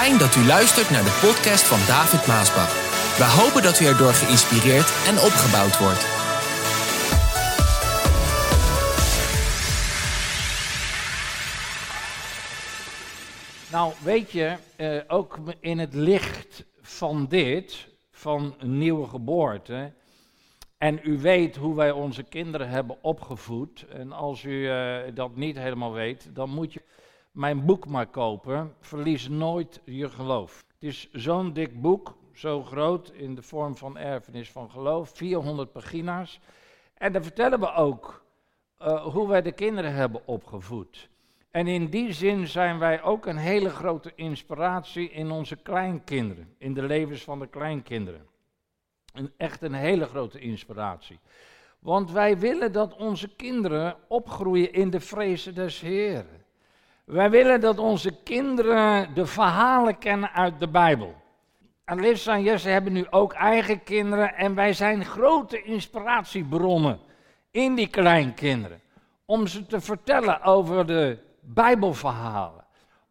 Fijn dat u luistert naar de podcast van David Maasbach. We hopen dat u erdoor geïnspireerd en opgebouwd wordt. Nou, weet je, eh, ook in het licht van dit, van nieuwe geboorte, en u weet hoe wij onze kinderen hebben opgevoed, en als u eh, dat niet helemaal weet, dan moet je mijn boek maar kopen, Verlies nooit je geloof. Het is zo'n dik boek, zo groot in de vorm van erfenis van geloof, 400 pagina's. En daar vertellen we ook uh, hoe wij de kinderen hebben opgevoed. En in die zin zijn wij ook een hele grote inspiratie in onze kleinkinderen, in de levens van de kleinkinderen. Een, echt een hele grote inspiratie. Want wij willen dat onze kinderen opgroeien in de vrezen des Heren. Wij willen dat onze kinderen de verhalen kennen uit de Bijbel. Alissa en Jesse hebben nu ook eigen kinderen en wij zijn grote inspiratiebronnen in die kleinkinderen. Om ze te vertellen over de Bijbelverhalen.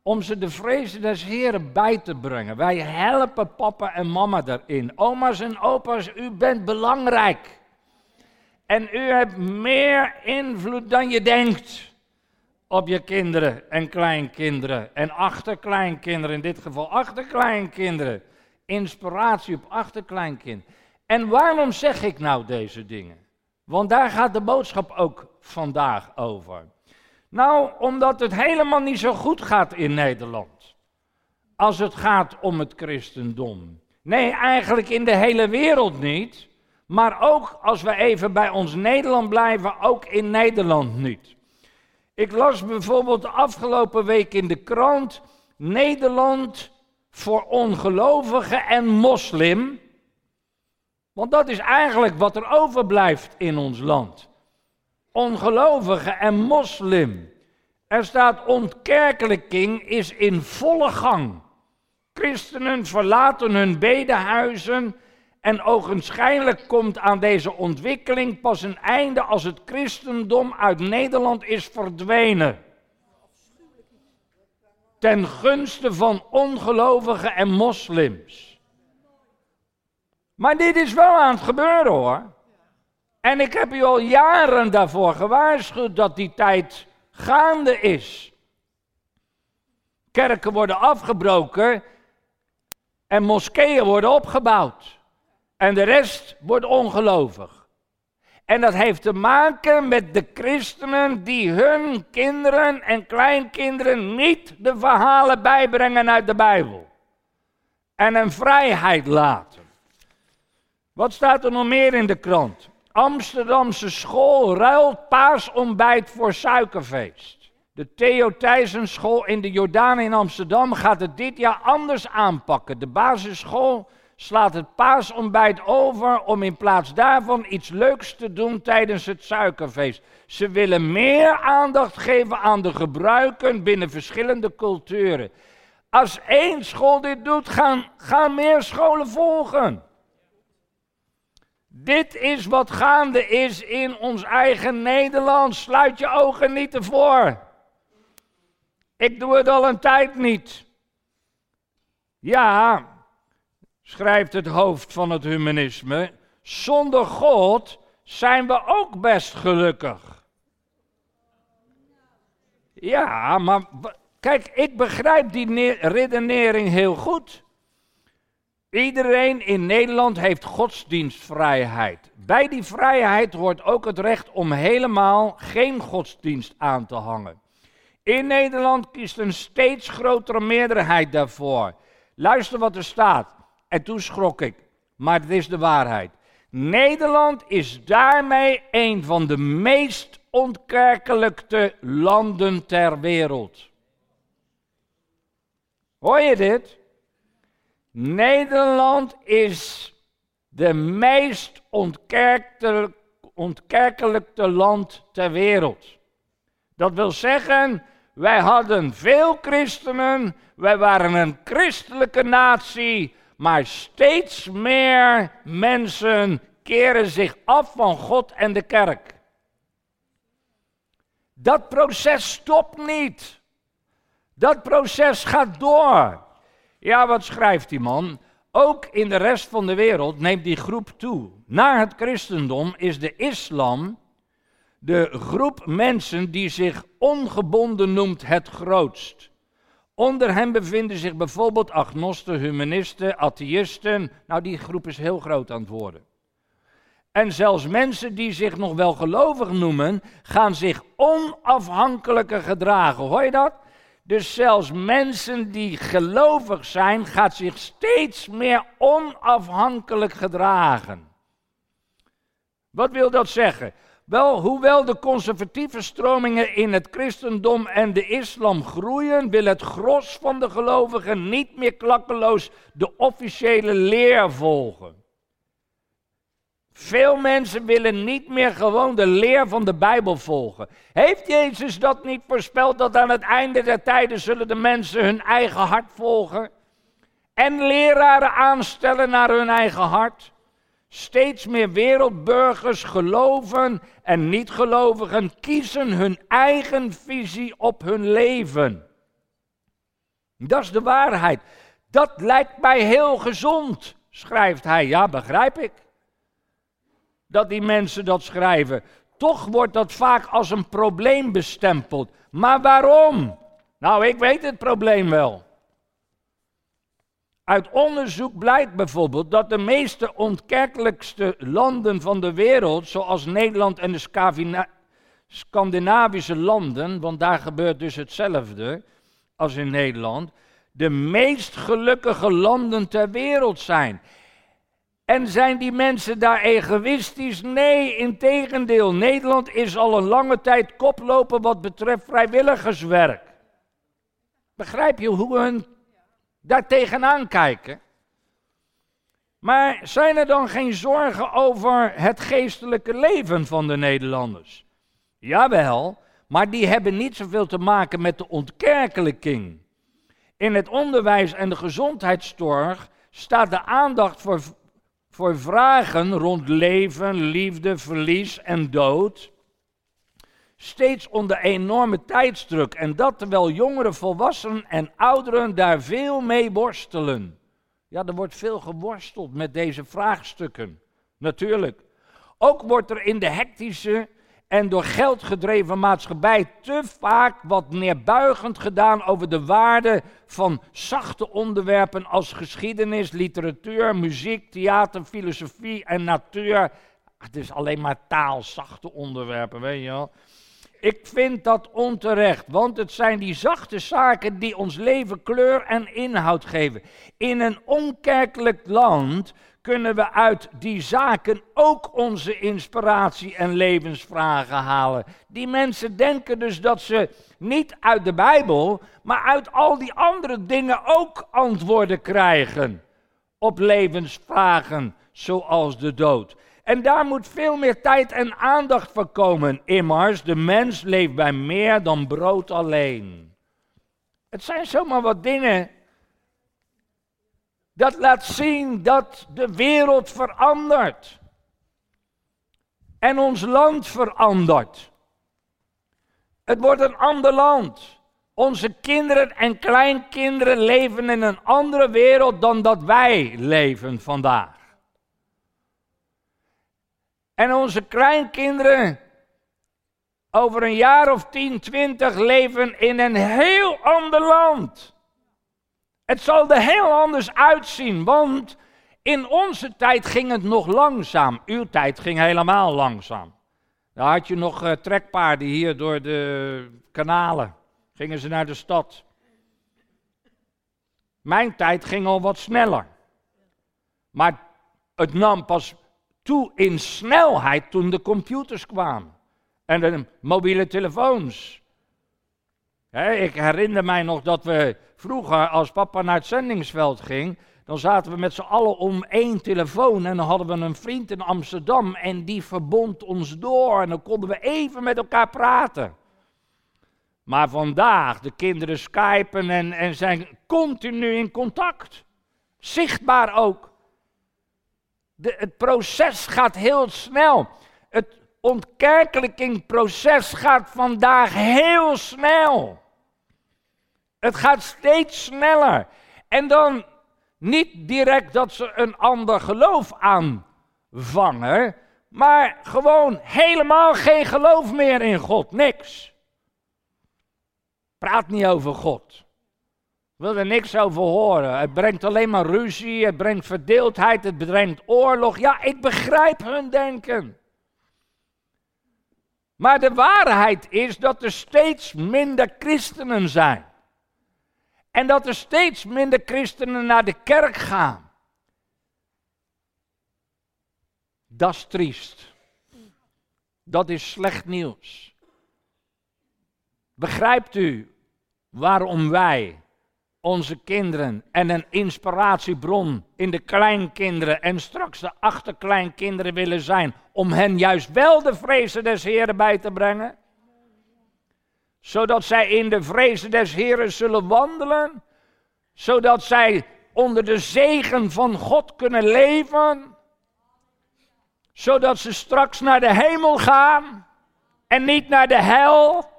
Om ze de vrezen des Heren bij te brengen. Wij helpen papa en mama daarin. Oma's en opa's, u bent belangrijk. En u hebt meer invloed dan je denkt op je kinderen en kleinkinderen en achterkleinkinderen, in dit geval achterkleinkinderen. Inspiratie op achterkleinkinderen. En waarom zeg ik nou deze dingen? Want daar gaat de boodschap ook vandaag over. Nou, omdat het helemaal niet zo goed gaat in Nederland. Als het gaat om het christendom. Nee, eigenlijk in de hele wereld niet. Maar ook als we even bij ons Nederland blijven, ook in Nederland niet. Ik las bijvoorbeeld afgelopen week in de krant Nederland voor ongelovigen en moslim. Want dat is eigenlijk wat er overblijft in ons land. Ongelovigen en moslim. Er staat ontkerkelijking is in volle gang. Christenen verlaten hun bedehuizen en ogenschijnlijk komt aan deze ontwikkeling pas een einde als het christendom uit Nederland is verdwenen. Ten gunste van ongelovigen en moslims. Maar dit is wel aan het gebeuren hoor. En ik heb u al jaren daarvoor gewaarschuwd dat die tijd gaande is. Kerken worden afgebroken en moskeeën worden opgebouwd. En de rest wordt ongelovig. En dat heeft te maken met de christenen die hun kinderen en kleinkinderen niet de verhalen bijbrengen uit de Bijbel. En een vrijheid laten. Wat staat er nog meer in de krant? Amsterdamse school ruilt paasontbijt voor suikerfeest. De Theo Thijssenschool in de Jordaan in Amsterdam gaat het dit jaar anders aanpakken. De basisschool slaat het paasontbijt over om in plaats daarvan iets leuks te doen tijdens het suikerfeest. Ze willen meer aandacht geven aan de gebruiken binnen verschillende culturen. Als één school dit doet, gaan, gaan meer scholen volgen. Dit is wat gaande is in ons eigen Nederland. Sluit je ogen niet ervoor. Ik doe het al een tijd niet. Ja, schrijft het hoofd van het humanisme, zonder God zijn we ook best gelukkig. Ja, maar kijk, ik begrijp die redenering heel goed. Iedereen in Nederland heeft godsdienstvrijheid. Bij die vrijheid hoort ook het recht om helemaal geen godsdienst aan te hangen. In Nederland kiest een steeds grotere meerderheid daarvoor. Luister wat er staat. En toen schrok ik. Maar het is de waarheid. Nederland is daarmee een van de meest ontkerkelijkte landen ter wereld. Hoor je dit? Nederland is de meest ontkerkelijkte land ter wereld. Dat wil zeggen, wij hadden veel christenen, wij waren een christelijke natie, maar steeds meer mensen keren zich af van God en de kerk. Dat proces stopt niet. Dat proces gaat door. Ja, wat schrijft die man? Ook in de rest van de wereld neemt die groep toe. Na het christendom is de islam de groep mensen die zich ongebonden noemt het grootst. Onder hen bevinden zich bijvoorbeeld agnosten, humanisten, atheïsten. Nou, die groep is heel groot aan het worden. En zelfs mensen die zich nog wel gelovig noemen, gaan zich onafhankelijker gedragen. Hoor je dat? Dus zelfs mensen die gelovig zijn, gaat zich steeds meer onafhankelijk gedragen. Wat wil dat zeggen? Wel, hoewel de conservatieve stromingen in het christendom en de islam groeien, wil het gros van de gelovigen niet meer klakkeloos de officiële leer volgen. Veel mensen willen niet meer gewoon de leer van de Bijbel volgen. Heeft Jezus dat niet voorspeld dat aan het einde der tijden zullen de mensen hun eigen hart volgen? En leraren aanstellen naar hun eigen hart? Steeds meer wereldburgers geloven en niet-gelovigen kiezen hun eigen visie op hun leven. Dat is de waarheid. Dat lijkt mij heel gezond, schrijft hij. Ja, begrijp ik. Dat die mensen dat schrijven. Toch wordt dat vaak als een probleem bestempeld. Maar waarom? Nou, ik weet het probleem wel. Uit onderzoek blijkt bijvoorbeeld dat de meeste ontkerkelijkste landen van de wereld, zoals Nederland en de Scandinavische landen, want daar gebeurt dus hetzelfde als in Nederland, de meest gelukkige landen ter wereld zijn. En zijn die mensen daar egoïstisch? Nee, integendeel. Nederland is al een lange tijd koploper wat betreft vrijwilligerswerk. Begrijp je hoe hun daar tegenaan kijken. Maar zijn er dan geen zorgen over het geestelijke leven van de Nederlanders? Jawel, maar die hebben niet zoveel te maken met de ontkerkelijking. In het onderwijs en de gezondheidszorg staat de aandacht voor, voor vragen rond leven, liefde, verlies en dood steeds onder enorme tijdsdruk. En dat terwijl jongeren, volwassenen en ouderen daar veel mee worstelen. Ja, er wordt veel geworsteld met deze vraagstukken. Natuurlijk. Ook wordt er in de hectische en door geld gedreven maatschappij te vaak wat neerbuigend gedaan over de waarde van zachte onderwerpen als geschiedenis, literatuur, muziek, theater, filosofie en natuur. Het is alleen maar taal, zachte onderwerpen, weet je wel. Ik vind dat onterecht, want het zijn die zachte zaken die ons leven kleur en inhoud geven. In een onkerkelijk land kunnen we uit die zaken ook onze inspiratie en levensvragen halen. Die mensen denken dus dat ze niet uit de Bijbel, maar uit al die andere dingen ook antwoorden krijgen op levensvragen zoals de dood. En daar moet veel meer tijd en aandacht voor komen. Immers, de mens leeft bij meer dan brood alleen. Het zijn zomaar wat dingen. Dat laat zien dat de wereld verandert. En ons land verandert. Het wordt een ander land. Onze kinderen en kleinkinderen leven in een andere wereld dan dat wij leven vandaag. En onze kleinkinderen over een jaar of 10, 20 leven in een heel ander land. Het zal er heel anders uitzien, want in onze tijd ging het nog langzaam. Uw tijd ging helemaal langzaam. Daar had je nog uh, trekpaarden hier door de kanalen. Gingen ze naar de stad. Mijn tijd ging al wat sneller. Maar het nam pas toe in snelheid toen de computers kwamen en de mobiele telefoons. ik herinner mij nog dat we vroeger, als papa naar het zendingsveld ging, dan zaten we met z'n allen om één telefoon en dan hadden we een vriend in Amsterdam en die verbond ons door en dan konden we even met elkaar praten. Maar vandaag, de kinderen skypen en, en zijn continu in contact. Zichtbaar ook. De, het proces gaat heel snel. Het ontkerkelijkingproces gaat vandaag heel snel. Het gaat steeds sneller. En dan niet direct dat ze een ander geloof aanvangen, maar gewoon helemaal geen geloof meer in God, niks. Praat niet over God. Wil er niks over horen. Het brengt alleen maar ruzie, het brengt verdeeldheid, het brengt oorlog. Ja, ik begrijp hun denken. Maar de waarheid is dat er steeds minder christenen zijn. En dat er steeds minder christenen naar de kerk gaan. Dat is triest. Dat is slecht nieuws. Begrijpt u waarom wij onze kinderen en een inspiratiebron in de kleinkinderen en straks de achterkleinkinderen willen zijn, om hen juist wel de vrezen des Heren bij te brengen? Zodat zij in de vrezen des Heren zullen wandelen, zodat zij onder de zegen van God kunnen leven, zodat ze straks naar de hemel gaan en niet naar de hel.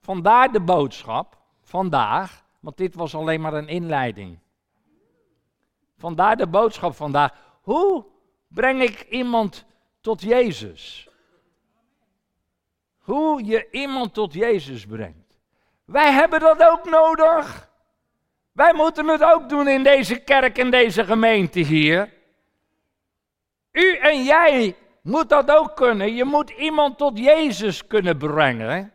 Vandaar de boodschap vandaag, want dit was alleen maar een inleiding. Vandaar de boodschap vandaag. Hoe breng ik iemand tot Jezus? Hoe je iemand tot Jezus brengt. Wij hebben dat ook nodig. Wij moeten het ook doen in deze kerk, in deze gemeente hier. U en jij moet dat ook kunnen. Je moet iemand tot Jezus kunnen brengen.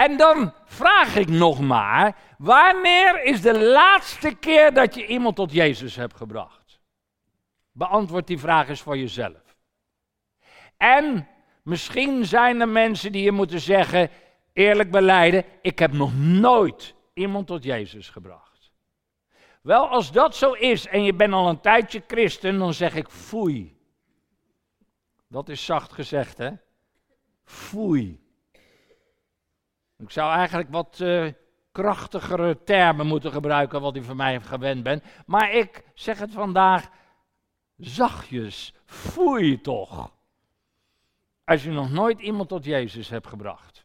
En dan vraag ik nog maar, wanneer is de laatste keer dat je iemand tot Jezus hebt gebracht? Beantwoord die vraag eens voor jezelf. En misschien zijn er mensen die je moeten zeggen, eerlijk beleiden, ik heb nog nooit iemand tot Jezus gebracht. Wel, als dat zo is en je bent al een tijdje christen, dan zeg ik foei. Dat is zacht gezegd, hè? Foei. Ik zou eigenlijk wat uh, krachtigere termen moeten gebruiken, wat u van mij gewend bent. Maar ik zeg het vandaag zachtjes. Foei toch. Als je nog nooit iemand tot Jezus hebt gebracht.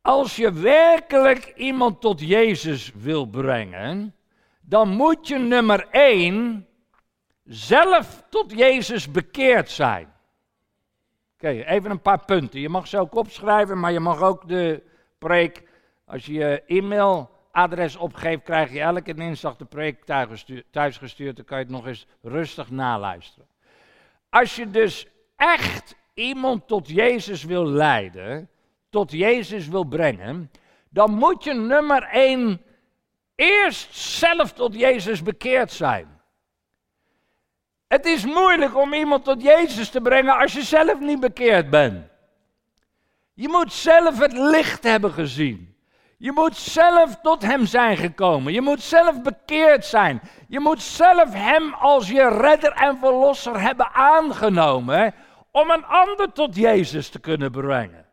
Als je werkelijk iemand tot Jezus wil brengen, dan moet je nummer één zelf tot Jezus bekeerd zijn. Oké, even een paar punten. Je mag ze ook opschrijven, maar je mag ook de preek, als je je e-mailadres opgeeft, krijg je elke dinsdag de preek thuis gestuurd. Dan kan je het nog eens rustig naluisteren. Als je dus echt iemand tot Jezus wil leiden, tot Jezus wil brengen, dan moet je nummer één eerst zelf tot Jezus bekeerd zijn. Het is moeilijk om iemand tot Jezus te brengen als je zelf niet bekeerd bent. Je moet zelf het licht hebben gezien. Je moet zelf tot Hem zijn gekomen. Je moet zelf bekeerd zijn. Je moet zelf Hem als je redder en verlosser hebben aangenomen om een ander tot Jezus te kunnen brengen.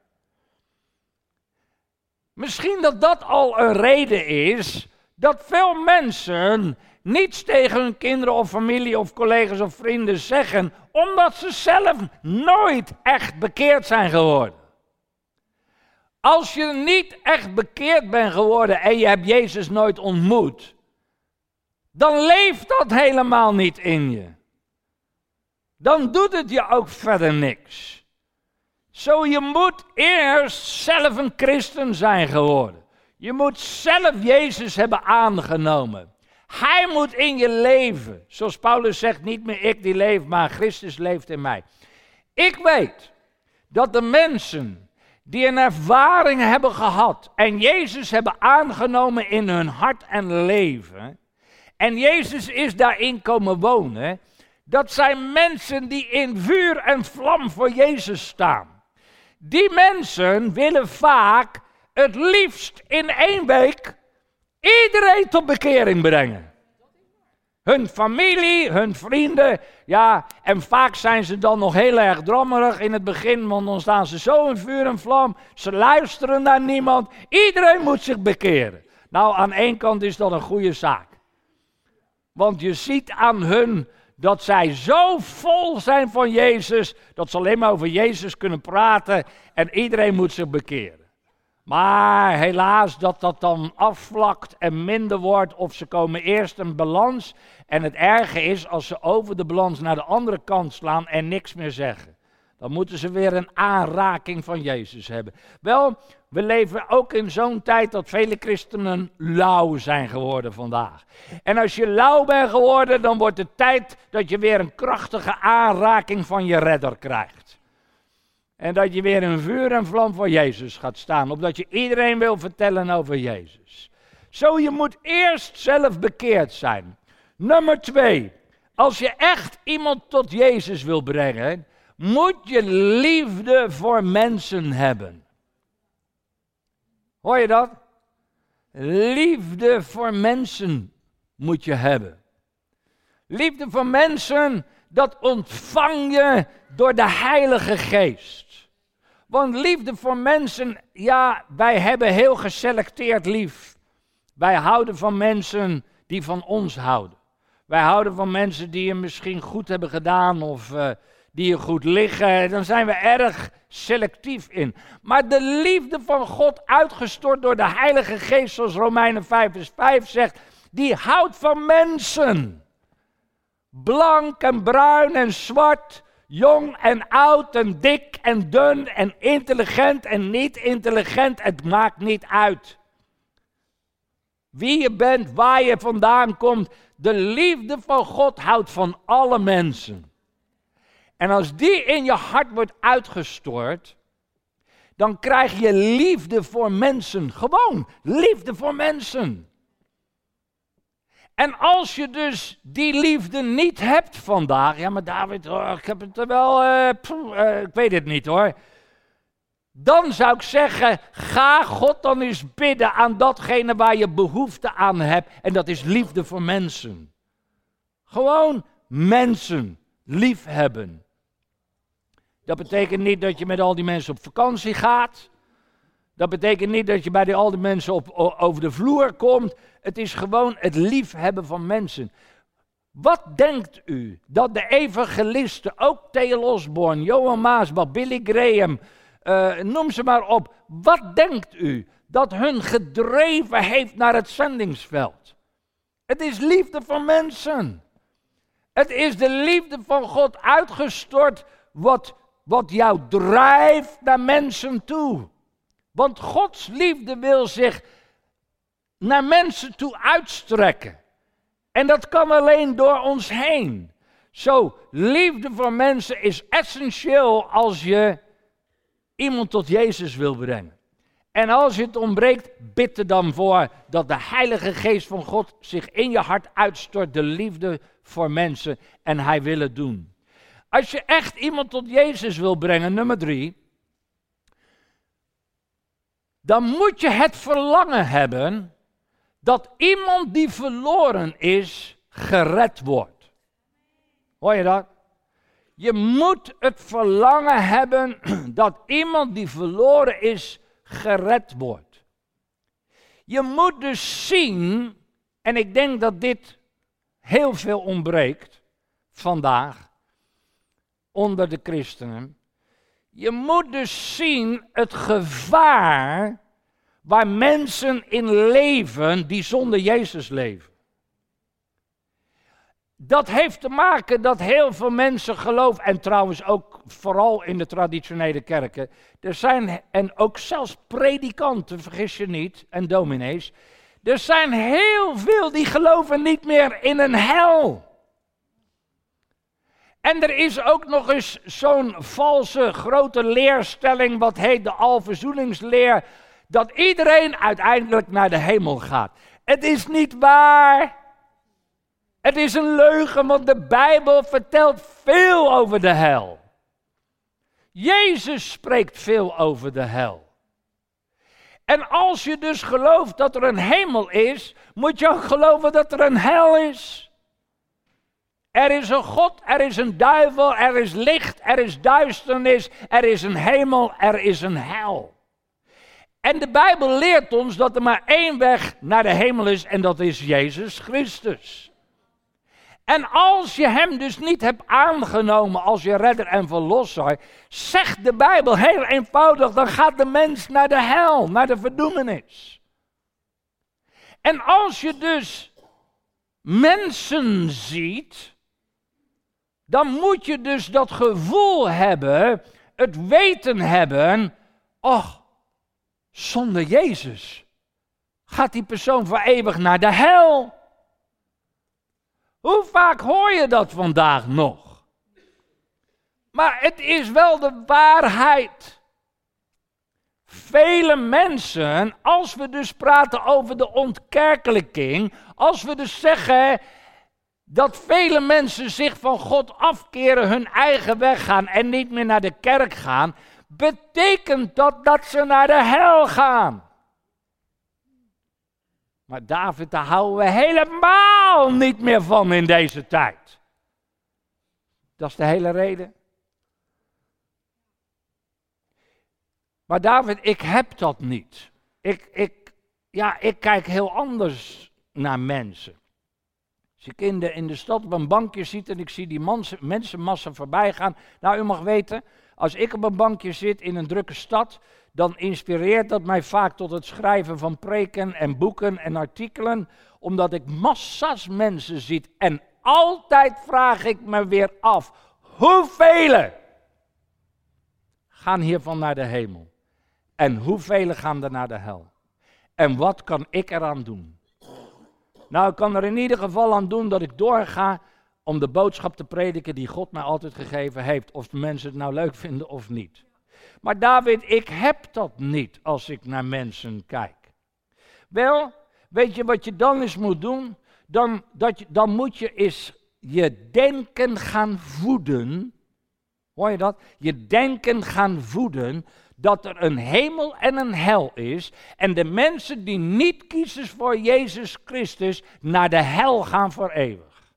Misschien dat dat al een reden is dat veel mensen niets tegen hun kinderen of familie of collega's of vrienden zeggen, omdat ze zelf nooit echt bekeerd zijn geworden. Als je niet echt bekeerd bent geworden en je hebt Jezus nooit ontmoet, dan leeft dat helemaal niet in je. Dan doet het je ook verder niks. Zo, je moet eerst zelf een christen zijn geworden. Je moet zelf Jezus hebben aangenomen. Hij moet in je leven. Zoals Paulus zegt, niet meer ik die leef, maar Christus leeft in mij. Ik weet dat de mensen die een ervaring hebben gehad en Jezus hebben aangenomen in hun hart en leven, en Jezus is daarin komen wonen, dat zijn mensen die in vuur en vlam voor Jezus staan. Die mensen willen vaak het liefst in één week Iedereen tot bekering brengen. Hun familie, hun vrienden, ja, en vaak zijn ze dan nog heel erg drammerig in het begin, want dan staan ze zo in vuur en vlam, ze luisteren naar niemand, iedereen moet zich bekeren. Nou, aan één kant is dat een goede zaak. Want je ziet aan hun dat zij zo vol zijn van Jezus, dat ze alleen maar over Jezus kunnen praten en iedereen moet zich bekeren. Maar helaas dat dat dan afvlakt en minder wordt of ze komen eerst een balans. En het erge is als ze over de balans naar de andere kant slaan en niks meer zeggen. Dan moeten ze weer een aanraking van Jezus hebben. Wel, we leven ook in zo'n tijd dat vele christenen lauw zijn geworden vandaag. En als je lauw bent geworden, dan wordt het tijd dat je weer een krachtige aanraking van je redder krijgt. En dat je weer een vuur en vlam voor Jezus gaat staan. Omdat je iedereen wil vertellen over Jezus. Zo, je moet eerst zelf bekeerd zijn. Nummer twee. Als je echt iemand tot Jezus wil brengen, moet je liefde voor mensen hebben. Hoor je dat? Liefde voor mensen moet je hebben. Liefde voor mensen, dat ontvang je door de Heilige Geest. Want liefde voor mensen, ja, wij hebben heel geselecteerd lief. Wij houden van mensen die van ons houden. Wij houden van mensen die je misschien goed hebben gedaan of uh, die je goed liggen. Dan zijn we erg selectief in. Maar de liefde van God, uitgestort door de Heilige Geest, zoals Romeinen 5 vers 5 zegt, die houdt van mensen. Blank en bruin en zwart, jong en oud en dik en dun en intelligent en niet intelligent, het maakt niet uit. Wie je bent, waar je vandaan komt, de liefde van God houdt van alle mensen. En als die in je hart wordt uitgestort, dan krijg je liefde voor mensen. Gewoon liefde voor mensen. En als je dus die liefde niet hebt vandaag, ja maar David, oh, ik heb het er wel, uh, ik weet het niet hoor. Dan zou ik zeggen, ga God dan eens bidden aan datgene waar je behoefte aan hebt. En dat is liefde voor mensen. Gewoon mensen liefhebben. Dat betekent niet dat je met al die mensen op vakantie gaat. Dat betekent niet dat je bij die, al die mensen op, over de vloer komt. Het is gewoon het liefhebben van mensen. Wat denkt u dat de evangelisten, ook Theo Osborne, Johan Maasbach, Billy Graham, uh, noem ze maar op. Wat denkt u dat hun gedreven heeft naar het zendingsveld? Het is liefde voor mensen. Het is de liefde van God uitgestort wat, wat jou drijft naar mensen toe. Want Gods liefde wil zich naar mensen toe uitstrekken. En dat kan alleen door ons heen. Zo, liefde voor mensen is essentieel als je iemand tot Jezus wil brengen. En als het ontbreekt, bid er dan voor dat de Heilige Geest van God zich in je hart uitstort, de liefde voor mensen, en Hij wil het doen. Als je echt iemand tot Jezus wil brengen, nummer drie, dan moet je het verlangen hebben dat iemand die verloren is, gered wordt. Hoor je dat? Je moet het verlangen hebben dat iemand die verloren is, gered wordt. Je moet dus zien, en ik denk dat dit heel veel ontbreekt vandaag onder de christenen. Je moet dus zien het gevaar waar mensen in leven die zonder Jezus leven. Dat heeft te maken dat heel veel mensen geloven, en trouwens ook vooral in de traditionele kerken, er zijn, en ook zelfs predikanten, vergis je niet, en dominees, er zijn heel veel die geloven niet meer in een hel. En er is ook nog eens zo'n valse grote leerstelling, wat heet de alverzoeningsleer, dat iedereen uiteindelijk naar de hemel gaat. Het is niet waar. Het is een leugen, want de Bijbel vertelt veel over de hel. Jezus spreekt veel over de hel. En als je dus gelooft dat er een hemel is, moet je ook geloven dat er een hel is. Er is een God, er is een duivel, er is licht, er is duisternis, er is een hemel, er is een hel. En de Bijbel leert ons dat er maar één weg naar de hemel is en dat is Jezus Christus. En als je hem dus niet hebt aangenomen als je redder en verlosser, zegt de Bijbel heel eenvoudig, dan gaat de mens naar de hel, naar de verdoemenis. En als je dus mensen ziet, dan moet je dus dat gevoel hebben, het weten hebben, och, zonder Jezus gaat die persoon voor eeuwig naar de hel. Hoe vaak hoor je dat vandaag nog? Maar het is wel de waarheid. Vele mensen, als we dus praten over de ontkerkelijking, als we dus zeggen dat vele mensen zich van God afkeren, hun eigen weg gaan en niet meer naar de kerk gaan, betekent dat dat ze naar de hel gaan. Maar David, daar houden we helemaal niet meer van in deze tijd. Dat is de hele reden. Maar David, ik heb dat niet. Ik, ik, ja, ik kijk heel anders naar mensen. Als ik in de, in de stad op een bankje zit en ik zie die mensenmassa voorbij gaan. Nou, u mag weten, als ik op een bankje zit in een drukke stad, dan inspireert dat mij vaak tot het schrijven van preken en boeken en artikelen, omdat ik massa's mensen zie. En altijd vraag ik me weer af, hoeveel gaan hiervan naar de hemel? En hoeveel gaan er naar de hel? En wat kan ik eraan doen? Nou, ik kan er in ieder geval aan doen dat ik doorga om de boodschap te prediken die God mij altijd gegeven heeft. Of de mensen het nou leuk vinden of niet. Maar David, ik heb dat niet als ik naar mensen kijk. Wel, weet je wat je dan eens moet doen? Dan, dat je, dan moet je eens je denken gaan voeden. Hoor je dat? Je denken gaan voeden dat er een hemel en een hel is. En de mensen die niet kiezen voor Jezus Christus naar de hel gaan voor eeuwig.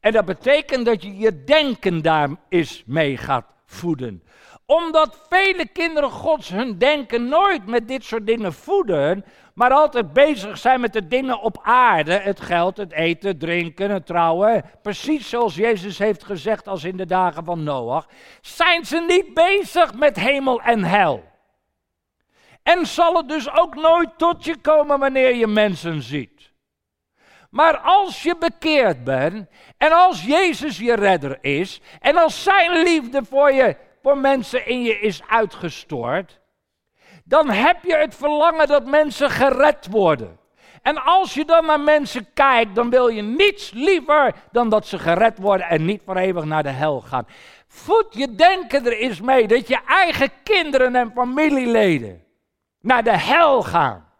En dat betekent dat je je denken daar eens mee gaat voeden omdat vele kinderen Gods hun denken nooit met dit soort dingen voeden, maar altijd bezig zijn met de dingen op aarde, het geld, het eten, drinken, het trouwen, precies zoals Jezus heeft gezegd als in de dagen van Noach, zijn ze niet bezig met hemel en hel. En zal het dus ook nooit tot je komen wanneer je mensen ziet. Maar als je bekeerd bent en als Jezus je redder is en als zijn liefde voor je voor mensen in je is uitgestort, dan heb je het verlangen dat mensen gered worden. En als je dan naar mensen kijkt, dan wil je niets liever dan dat ze gered worden en niet voor eeuwig naar de hel gaan. Voed je denken er eens mee dat je eigen kinderen en familieleden naar de hel gaan.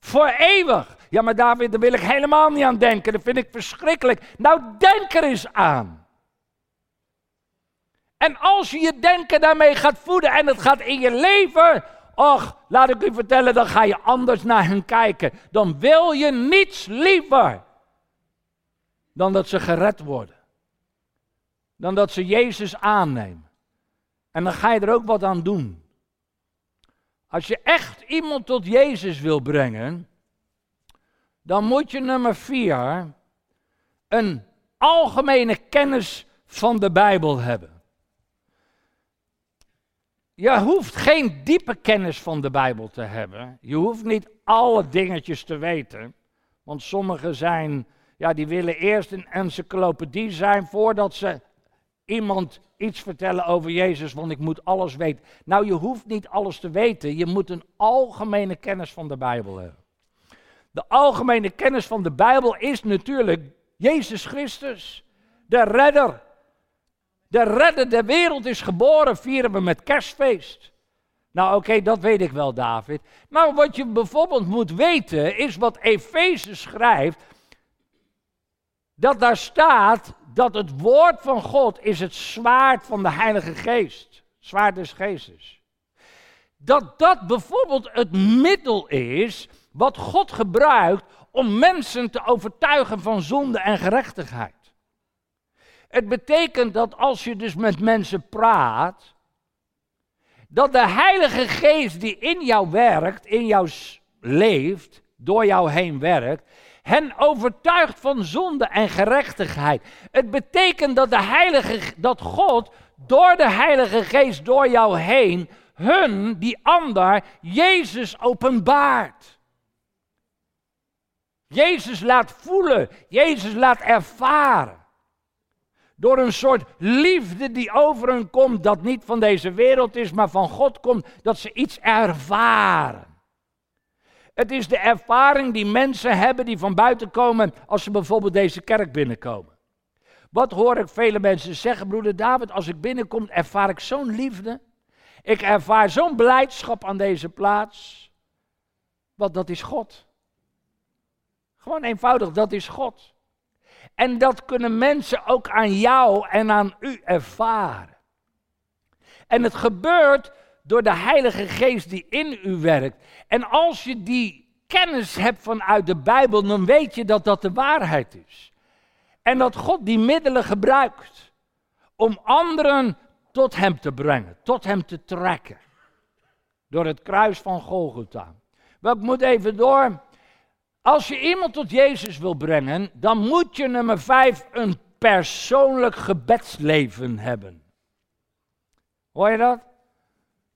Voor eeuwig. Ja, maar daar wil ik helemaal niet aan denken. Dat vind ik verschrikkelijk. Nou, denk er eens aan. En als je je denken daarmee gaat voeden en het gaat in je leven, och, laat ik u vertellen, dan ga je anders naar hen kijken. Dan wil je niets liever dan dat ze gered worden. Dan dat ze Jezus aannemen. En dan ga je er ook wat aan doen. Als je echt iemand tot Jezus wil brengen, dan moet je nummer vier een algemene kennis van de Bijbel hebben. Je hoeft geen diepe kennis van de Bijbel te hebben. Je hoeft niet alle dingetjes te weten. Want sommigen zijn, ja, die willen eerst een encyclopedie zijn voordat ze iemand iets vertellen over Jezus, want ik moet alles weten. Nou, je hoeft niet alles te weten. Je moet een algemene kennis van de Bijbel hebben. De algemene kennis van de Bijbel is natuurlijk Jezus Christus, de redder, de redder der wereld is geboren, vieren we met kerstfeest. Nou oké, dat weet ik wel David. Maar wat je bijvoorbeeld moet weten is wat Efeze schrijft. Dat daar staat dat het woord van God is het zwaard van de Heilige Geest. Zwaard des Geestes. Dat dat bijvoorbeeld het middel is wat God gebruikt om mensen te overtuigen van zonde en gerechtigheid. Het betekent dat als je dus met mensen praat, dat de Heilige Geest die in jou werkt, in jou leeft, door jou heen werkt, hen overtuigt van zonde en gerechtigheid. Het betekent dat, de heilige, dat God door de Heilige Geest door jou heen hun, die ander, Jezus openbaart. Jezus laat voelen, Jezus laat ervaren. Door een soort liefde die over hen komt, dat niet van deze wereld is, maar van God komt, dat ze iets ervaren. Het is de ervaring die mensen hebben die van buiten komen als ze bijvoorbeeld deze kerk binnenkomen. Wat hoor ik vele mensen zeggen, broeder David, als ik binnenkom ervaar ik zo'n liefde. Ik ervaar zo'n blijdschap aan deze plaats. Want dat is God. Gewoon eenvoudig, dat is God. En dat kunnen mensen ook aan jou en aan u ervaren. En het gebeurt door de Heilige Geest die in u werkt. En als je die kennis hebt vanuit de Bijbel, dan weet je dat dat de waarheid is. En dat God die middelen gebruikt om anderen tot Hem te brengen, tot Hem te trekken. Door het kruis van Golgotha. Wel, ik moet even door. Als je iemand tot Jezus wil brengen, dan moet je nummer vijf een persoonlijk gebedsleven hebben. Hoor je dat?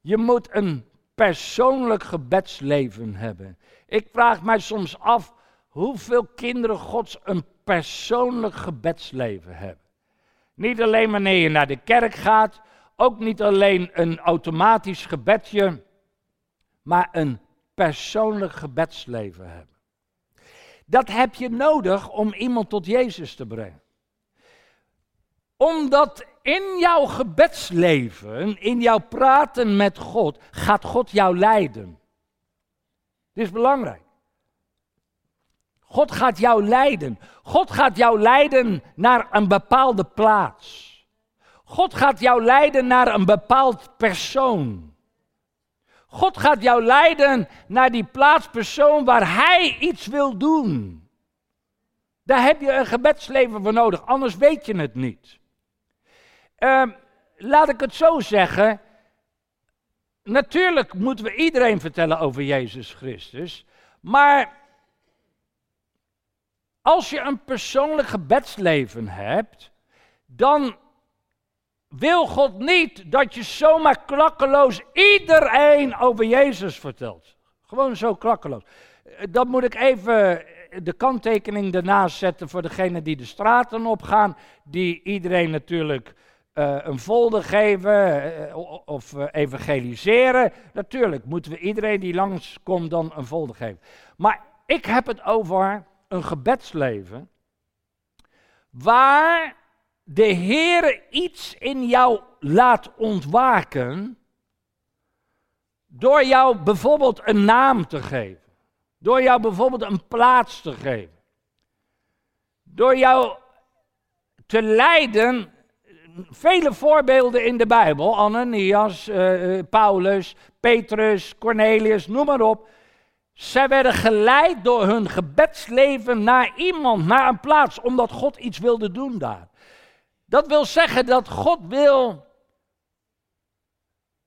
Je moet een persoonlijk gebedsleven hebben. Ik vraag mij soms af hoeveel kinderen Gods een persoonlijk gebedsleven hebben. Niet alleen wanneer je naar de kerk gaat, ook niet alleen een automatisch gebedje, maar een persoonlijk gebedsleven hebben. Dat heb je nodig om iemand tot Jezus te brengen. Omdat in jouw gebedsleven, in jouw praten met God, gaat God jou leiden. Dit is belangrijk. God gaat jou leiden. God gaat jou leiden naar een bepaalde plaats. God gaat jou leiden naar een bepaald persoon. God gaat jou leiden naar die plaatspersoon waar Hij iets wil doen. Daar heb je een gebedsleven voor nodig, anders weet je het niet. Uh, laat ik het zo zeggen. Natuurlijk moeten we iedereen vertellen over Jezus Christus. Maar als je een persoonlijk gebedsleven hebt, dan wil God niet dat je zomaar klakkeloos iedereen over Jezus vertelt. Gewoon zo klakkeloos. Eh, dat moet ik even de kanttekening ernaast zetten voor degenen die de straten opgaan, die iedereen natuurlijk uh, een folder geven uh, of evangeliseren. Natuurlijk moeten we iedereen die langskomt dan een folder geven. Maar ik heb het over een gebedsleven waar de Heer iets in jou laat ontwaken door jou bijvoorbeeld een naam te geven. Door jou bijvoorbeeld een plaats te geven. Door jou te leiden, vele voorbeelden in de Bijbel, Ananias, uh, Paulus, Petrus, Cornelius, noem maar op. Zij werden geleid door hun gebedsleven naar iemand, naar een plaats, omdat God iets wilde doen daar. Dat wil zeggen dat God wil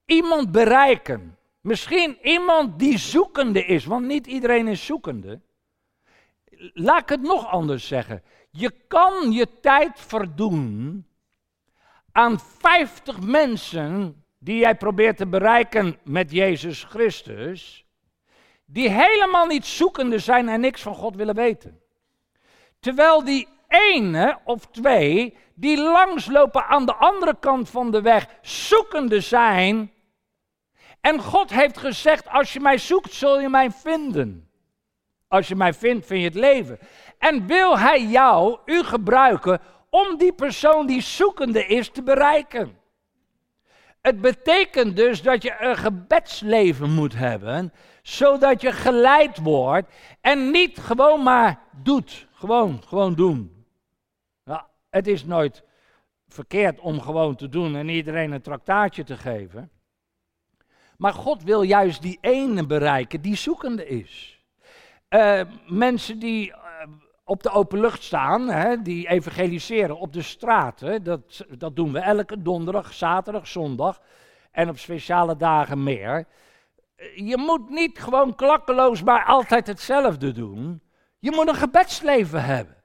iemand bereiken. Misschien iemand die zoekende is, want niet iedereen is zoekende. Laat ik het nog anders zeggen. Je kan je tijd verdoen aan 50 mensen die jij probeert te bereiken met Jezus Christus, die helemaal niet zoekende zijn en niks van God willen weten. Terwijl die ene of twee die langslopen aan de andere kant van de weg, zoekende zijn. En God heeft gezegd, als je mij zoekt, zul je mij vinden. Als je mij vindt, vind je het leven. En wil hij jou, u gebruiken, om die persoon die zoekende is te bereiken. Het betekent dus dat je een gebedsleven moet hebben, zodat je geleid wordt en niet gewoon maar doet. Gewoon, gewoon doen. Het is nooit verkeerd om gewoon te doen en iedereen een traktaatje te geven. Maar God wil juist die ene bereiken die zoekende is. Uh, mensen die uh, op de open lucht staan, hè, die evangeliseren op de straat. Hè, dat, dat doen we elke donderdag, zaterdag, zondag en op speciale dagen meer. Je moet niet gewoon klakkeloos maar altijd hetzelfde doen. Je moet een gebedsleven hebben.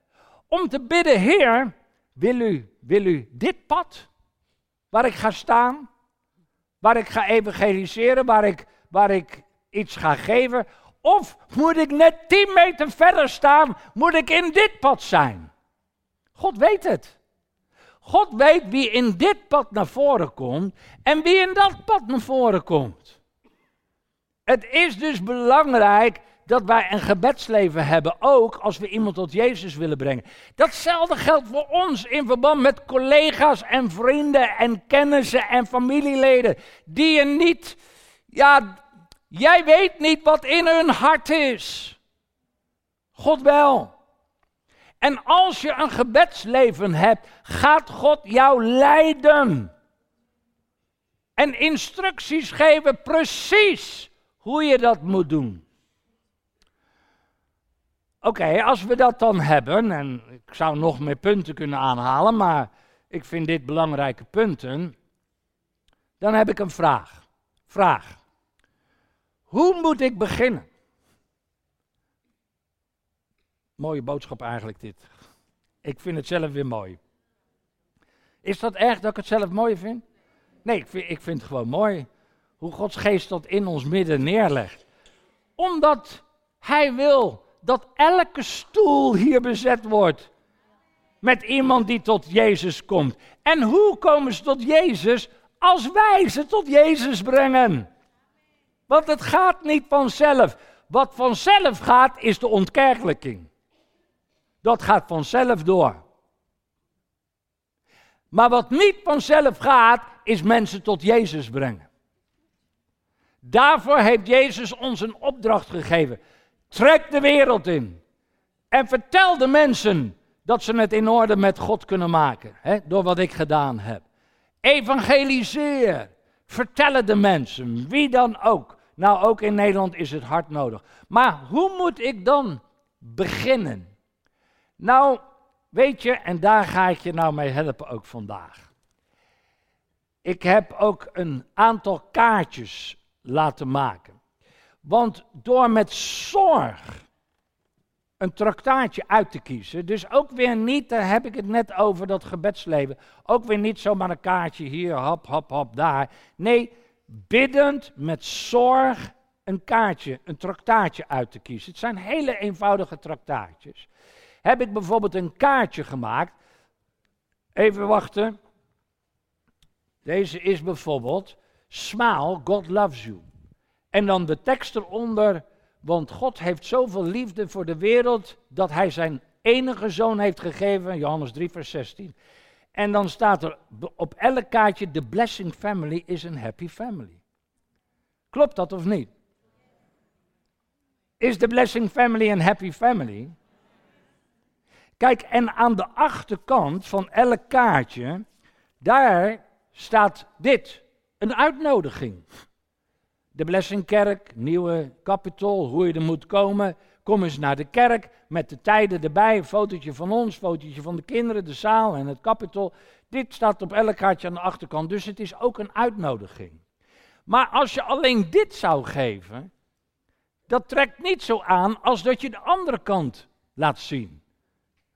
Om te bidden, Heer, wil u, wil u dit pad waar ik ga staan? Waar ik ga evangeliseren, waar ik, waar ik iets ga geven? Of moet ik net 10 meter verder staan? Moet ik in dit pad zijn? God weet het. God weet wie in dit pad naar voren komt en wie in dat pad naar voren komt. Het is dus belangrijk dat wij een gebedsleven hebben, ook als we iemand tot Jezus willen brengen. Datzelfde geldt voor ons in verband met collega's en vrienden en kennissen en familieleden, die je niet, ja, jij weet niet wat in hun hart is. God wel. En als je een gebedsleven hebt, gaat God jou leiden. En instructies geven precies hoe je dat moet doen. Oké, als we dat dan hebben, en ik zou nog meer punten kunnen aanhalen, maar ik vind dit belangrijke punten, dan heb ik een vraag. Vraag. Hoe moet ik beginnen? Mooie boodschap eigenlijk dit. Ik vind het zelf weer mooi. Is dat erg dat ik het zelf mooi vind? Nee, ik vind, ik vind het gewoon mooi. Hoe Gods geest dat in ons midden neerlegt. Omdat Hij wil dat elke stoel hier bezet wordt. Met iemand die tot Jezus komt. En hoe komen ze tot Jezus? Als wij ze tot Jezus brengen. Want het gaat niet vanzelf. Wat vanzelf gaat, is de ontkerkelijking. Dat gaat vanzelf door. Maar wat niet vanzelf gaat, is mensen tot Jezus brengen. Daarvoor heeft Jezus ons een opdracht gegeven. Trek de wereld in. En vertel de mensen dat ze het in orde met God kunnen maken. Hè, door wat ik gedaan heb. Evangeliseer. Vertel het de mensen. Wie dan ook. Nou, ook in Nederland is het hard nodig. Maar hoe moet ik dan beginnen? Nou, weet je, en daar ga ik je nou mee helpen ook vandaag. Ik heb ook een aantal kaartjes laten maken. Want door met zorg een traktaatje uit te kiezen, dus ook weer niet, daar heb ik het net over, dat gebedsleven, ook weer niet zomaar een kaartje hier, hop, hop, hop, daar. Nee, biddend met zorg een kaartje, een traktaatje uit te kiezen. Het zijn hele eenvoudige traktaatjes heb ik bijvoorbeeld een kaartje gemaakt. Even wachten. Deze is bijvoorbeeld Smile, God loves you. En dan de tekst eronder, want God heeft zoveel liefde voor de wereld dat hij zijn enige zoon heeft gegeven, Johannes 3 vers 16. En dan staat er op elk kaartje, the blessing family is een happy family. Klopt dat of niet? Is de blessing family een happy family? Kijk, en aan de achterkant van elk kaartje, daar staat dit, een uitnodiging. De Blessingkerk, nieuwe kapitol, hoe je er moet komen. Kom eens naar de kerk met de tijden erbij, een fotootje van ons, fotootje van de kinderen, de zaal en het kapitol. Dit staat op elk kaartje aan de achterkant, dus het is ook een uitnodiging. Maar als je alleen dit zou geven, dat trekt niet zo aan als dat je de andere kant laat zien.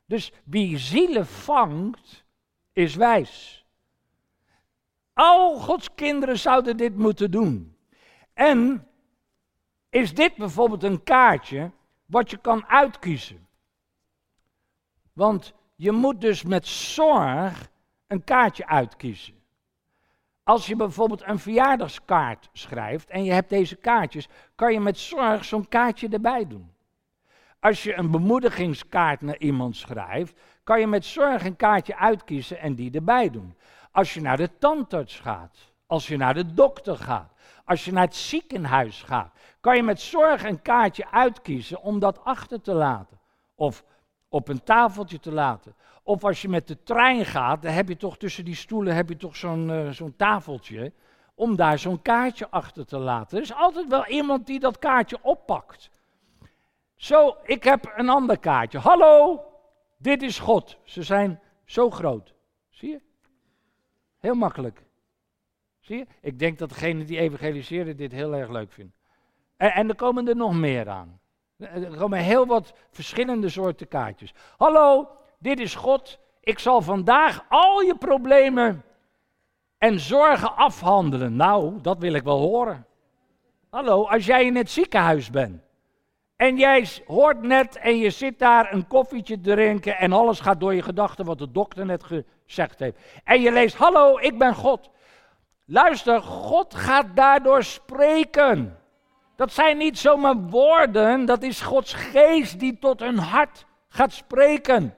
Dus wie zielen vangt, is wijs. Al Gods kinderen zouden dit moeten doen. En is dit bijvoorbeeld een kaartje wat je kan uitkiezen? Want je moet dus met zorg een kaartje uitkiezen. Als je bijvoorbeeld een verjaardagskaart schrijft en je hebt deze kaartjes, kan je met zorg zo'n kaartje erbij doen. Als je een bemoedigingskaart naar iemand schrijft, kan je met zorg een kaartje uitkiezen en die erbij doen. Als je naar de tandarts gaat, als je naar de dokter gaat, als je naar het ziekenhuis gaat, kan je met zorg een kaartje uitkiezen om dat achter te laten. Of op een tafeltje te laten. Of als je met de trein gaat, dan heb je toch tussen die stoelen heb je toch zo'n uh, zo'n tafeltje. Om daar zo'n kaartje achter te laten. Er is altijd wel iemand die dat kaartje oppakt. Zo, ik heb een ander kaartje. Hallo, dit is God. Ze zijn zo groot. Zie je? Heel makkelijk. Zie je? Ik denk dat degene die evangeliseren dit heel erg leuk vindt. En, en er komen er nog meer aan. Er komen heel wat verschillende soorten kaartjes. Hallo, dit is God. Ik zal vandaag al je problemen en zorgen afhandelen. Nou, dat wil ik wel horen. Hallo, als jij in het ziekenhuis bent en jij hoort net en je zit daar een koffietje te drinken en alles gaat door je gedachten wat de dokter net gezegd heeft. En je leest, hallo, ik ben God. Luister, God gaat daardoor spreken. Dat zijn niet zomaar woorden, dat is Gods geest die tot hun hart gaat spreken.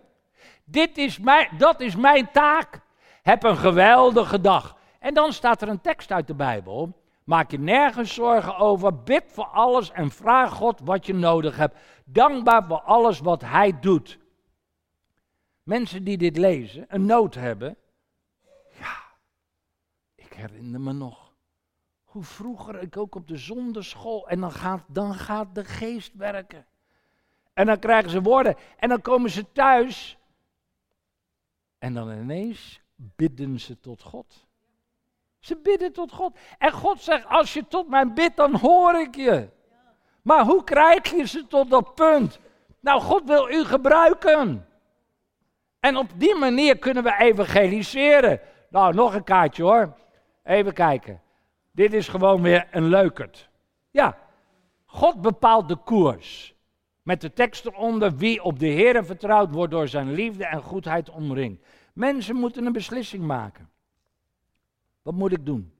Dit is mijn, dat is mijn taak. Heb een geweldige dag. En dan staat er een tekst uit de Bijbel. Maak je nergens zorgen over. Bid voor alles en vraag God wat je nodig hebt. Dankbaar voor alles wat Hij doet. Mensen die dit lezen, een nood hebben. Herinner me nog. Hoe vroeger ik ook op de zonderschool. En dan gaat, dan gaat de geest werken. En dan krijgen ze woorden. En dan komen ze thuis. En dan ineens bidden ze tot God. Ze bidden tot God. En God zegt, als je tot mij bidt, dan hoor ik je. Maar hoe krijg je ze tot dat punt? Nou, God wil u gebruiken. En op die manier kunnen we evangeliseren. Nou, nog een kaartje hoor. Even kijken. Dit is gewoon weer een leukert. Ja, God bepaalt de koers. Met de tekst eronder, wie op de Heer vertrouwt, wordt door zijn liefde en goedheid omringd. Mensen moeten een beslissing maken. Wat moet ik doen?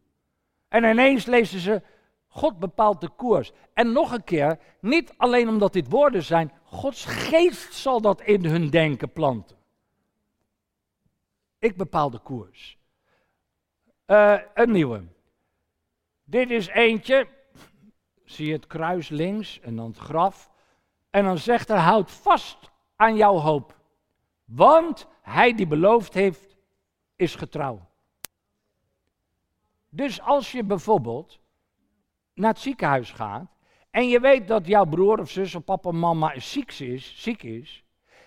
En ineens lezen ze, God bepaalt de koers. En nog een keer, niet alleen omdat dit woorden zijn, Gods geest zal dat in hun denken planten. Ik bepaal de koers. Uh, een nieuwe. Dit is eentje. Zie het kruis links en dan het graf. En dan zegt hij, houd vast aan jouw hoop. Want hij die beloofd heeft, is getrouw. Dus als je bijvoorbeeld naar het ziekenhuis gaat en je weet dat jouw broer of zus of papa of mama ziek is, ziek is,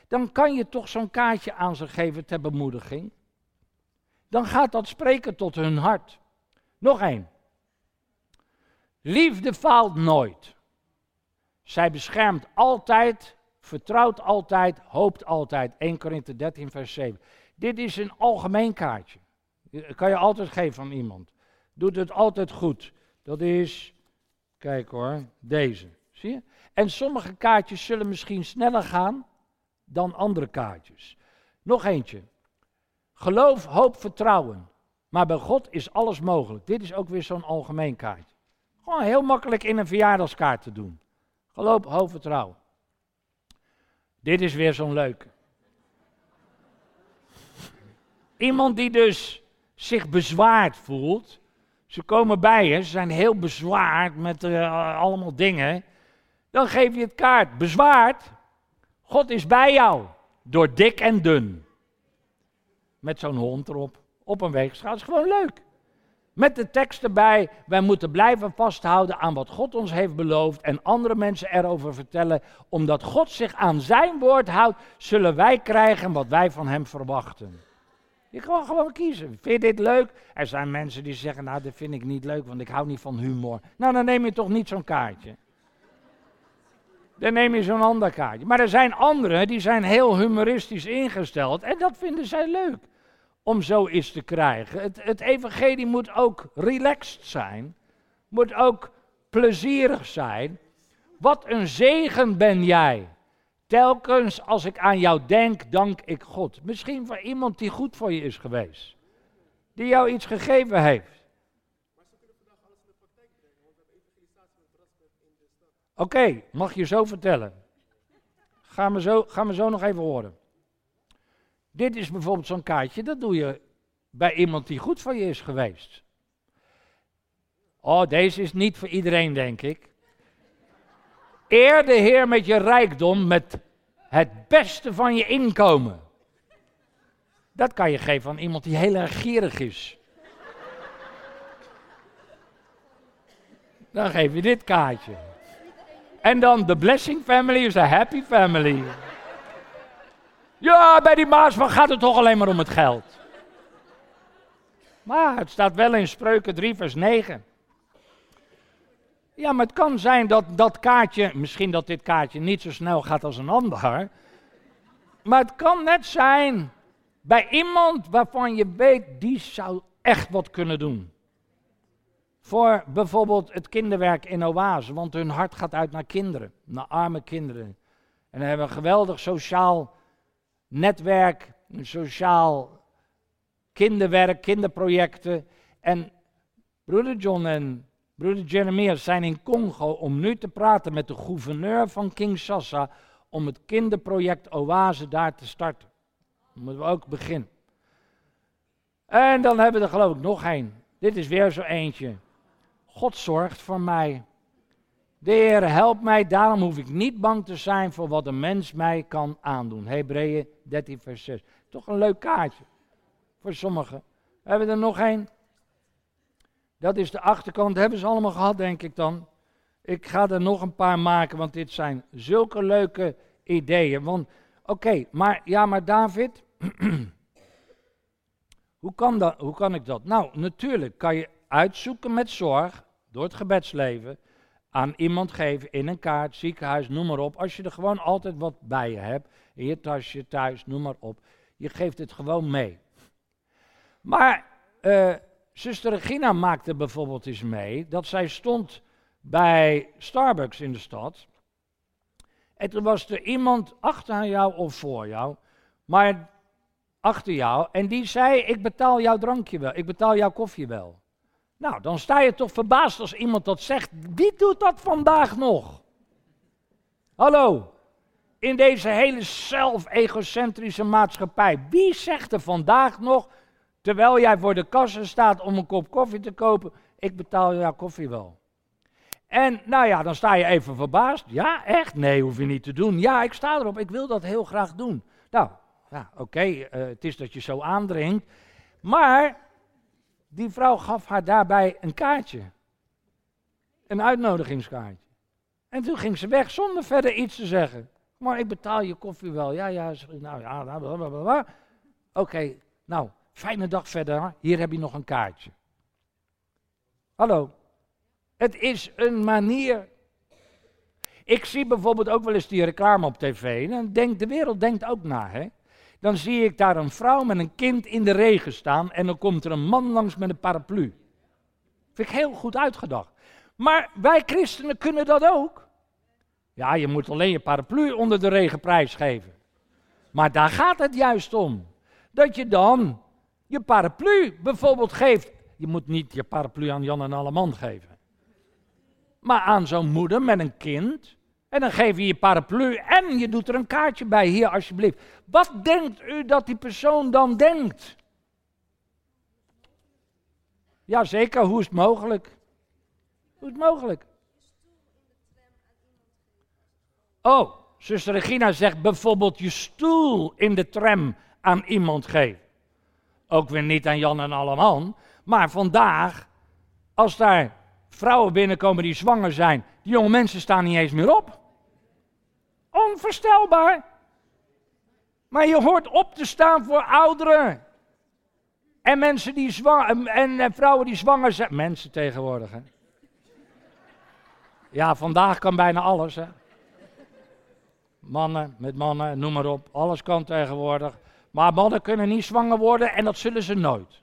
dan kan je toch zo'n kaartje aan ze geven ter bemoediging. Dan gaat dat spreken tot hun hart. Nog één. Liefde faalt nooit. Zij beschermt altijd, vertrouwt altijd, hoopt altijd. 1 Korinthe 13, vers 7. Dit is een algemeen kaartje. Dat kan je altijd geven aan iemand doet het altijd goed. Dat is, kijk hoor, deze. Zie je? En sommige kaartjes zullen misschien sneller gaan dan andere kaartjes. Nog eentje. Geloof, hoop, vertrouwen. Maar bij God is alles mogelijk. Dit is ook weer zo'n algemeen kaartje. Gewoon heel makkelijk in een verjaardagskaart te doen. Geloof, hoop, vertrouwen. Dit is weer zo'n leuke. Iemand die dus zich bezwaard voelt ze komen bij je, ze zijn heel bezwaard met uh, allemaal dingen. Dan geef je het kaart. Bezwaard, God is bij jou. Door dik en dun. Met zo'n hond erop. Op een weegschaal. Dat is gewoon leuk. Met de tekst erbij, wij moeten blijven vasthouden aan wat God ons heeft beloofd en andere mensen erover vertellen. Omdat God zich aan zijn woord houdt, zullen wij krijgen wat wij van hem verwachten. Je kan gewoon kiezen. Vind je dit leuk? Er zijn mensen die zeggen, nou, dat vind ik niet leuk, want ik hou niet van humor. Nou, dan neem je toch niet zo'n kaartje. Dan neem je zo'n ander kaartje. Maar er zijn anderen die zijn heel humoristisch ingesteld en dat vinden zij leuk om zoiets te krijgen. Het, het evangelie moet ook relaxed zijn, moet ook plezierig zijn. Wat een zegen ben jij Telkens als ik aan jou denk, dank ik God. Misschien voor iemand die goed voor je is geweest. Die jou iets gegeven heeft. Oké, mag je zo vertellen. Ga me zo, ga me zo nog even horen. Dit is bijvoorbeeld zo'n kaartje, dat doe je bij iemand die goed voor je is geweest. Oh, deze is niet voor iedereen, denk ik. Eer de Heer met je rijkdom, met het beste van je inkomen. Dat kan je geven aan iemand die heel erg gierig is. Dan geef je dit kaartje. En dan de blessing family is a happy family. Ja, bij die van gaat het toch alleen maar om het geld. Maar het staat wel in Spreuken 3, vers 9. Ja, maar het kan zijn dat dat kaartje, misschien dat dit kaartje niet zo snel gaat als een ander. Maar het kan net zijn bij iemand waarvan je weet, die zou echt wat kunnen doen. Voor bijvoorbeeld het kinderwerk in Oase, want hun hart gaat uit naar kinderen, naar arme kinderen. En hebben een geweldig sociaal netwerk, sociaal kinderwerk, kinderprojecten. En broeder John en broeder Jeremias zijn in Congo om nu te praten met de gouverneur van Kinshasa om het kinderproject Oase daar te starten. Dan moeten we ook beginnen. En dan hebben we er geloof ik nog één. Dit is weer zo eentje. God zorgt voor mij. De Heer helpt mij, daarom hoef ik niet bang te zijn voor wat een mens mij kan aandoen. Hebreeën 13, vers 6. Toch een leuk kaartje voor sommigen. We hebben er nog één. Dat is de achterkant, hebben ze allemaal gehad, denk ik dan. Ik ga er nog een paar maken, want dit zijn zulke leuke ideeën. Want, oké, maar ja, maar David, hoe, kan dat, hoe kan ik dat? Nou, natuurlijk kan je uitzoeken met zorg, door het gebedsleven, aan iemand geven in een kaart, ziekenhuis, noem maar op. Als je er gewoon altijd wat bij je hebt, in je tasje, thuis, noem maar op. Je geeft het gewoon mee. Maar uh, zuster Regina maakte bijvoorbeeld eens mee dat zij stond bij Starbucks in de stad. En toen was er iemand achter jou of voor jou, maar achter jou. En die zei: Ik betaal jouw drankje wel, ik betaal jouw koffie wel. Nou, dan sta je toch verbaasd als iemand dat zegt. Wie doet dat vandaag nog? Hallo, in deze hele zelf-egocentrische maatschappij. Wie zegt er vandaag nog, terwijl jij voor de kassa staat om een kop koffie te kopen, ik betaal jouw koffie wel? En nou ja, dan sta je even verbaasd. Ja, echt? Nee, hoef je niet te doen. Ja, ik sta erop, ik wil dat heel graag doen. Nou, ja, oké, eh, het is dat je zo aandringt. Maar die vrouw gaf haar daarbij een kaartje. Een uitnodigingskaartje. En toen ging ze weg zonder verder iets te zeggen. Maar ik betaal je koffie wel. Ja, ja, nou ja, blablabla. Oké, nou, fijne dag verder. Hier heb je nog een kaartje. Hallo. Het is een manier. Ik zie bijvoorbeeld ook wel eens die reclame op tv. En denkt de wereld denkt ook na, hè dan zie ik daar een vrouw met een kind in de regen staan en dan komt er een man langs met een paraplu. Vind ik heel goed uitgedacht. Maar wij christenen kunnen dat ook. Ja, je moet alleen je paraplu onder de regen prijsgeven. Maar daar gaat het juist om. Dat je dan je paraplu bijvoorbeeld geeft. Je moet niet je paraplu aan Jan en Alleman geven. Maar aan zo'n moeder met een kind en dan geef je je paraplu en je doet er een kaartje bij, hier alsjeblieft. Wat denkt u dat die persoon dan denkt? Jazeker, hoe is het mogelijk? Hoe is het mogelijk? Oh, zuster Regina zegt bijvoorbeeld je stoel in de tram aan iemand geven. Ook weer niet aan Jan en Alleman, maar vandaag, als daar vrouwen binnenkomen die zwanger zijn, die jonge mensen staan niet eens meer op. Onvoorstelbaar. Maar je hoort op te staan voor ouderen. En mensen die zwanger, en, en vrouwen die zwanger zijn. Mensen tegenwoordig. Ja, vandaag kan bijna alles, hè. Mannen met mannen, noem maar op. Alles kan tegenwoordig. Maar mannen kunnen niet zwanger worden en dat zullen ze nooit.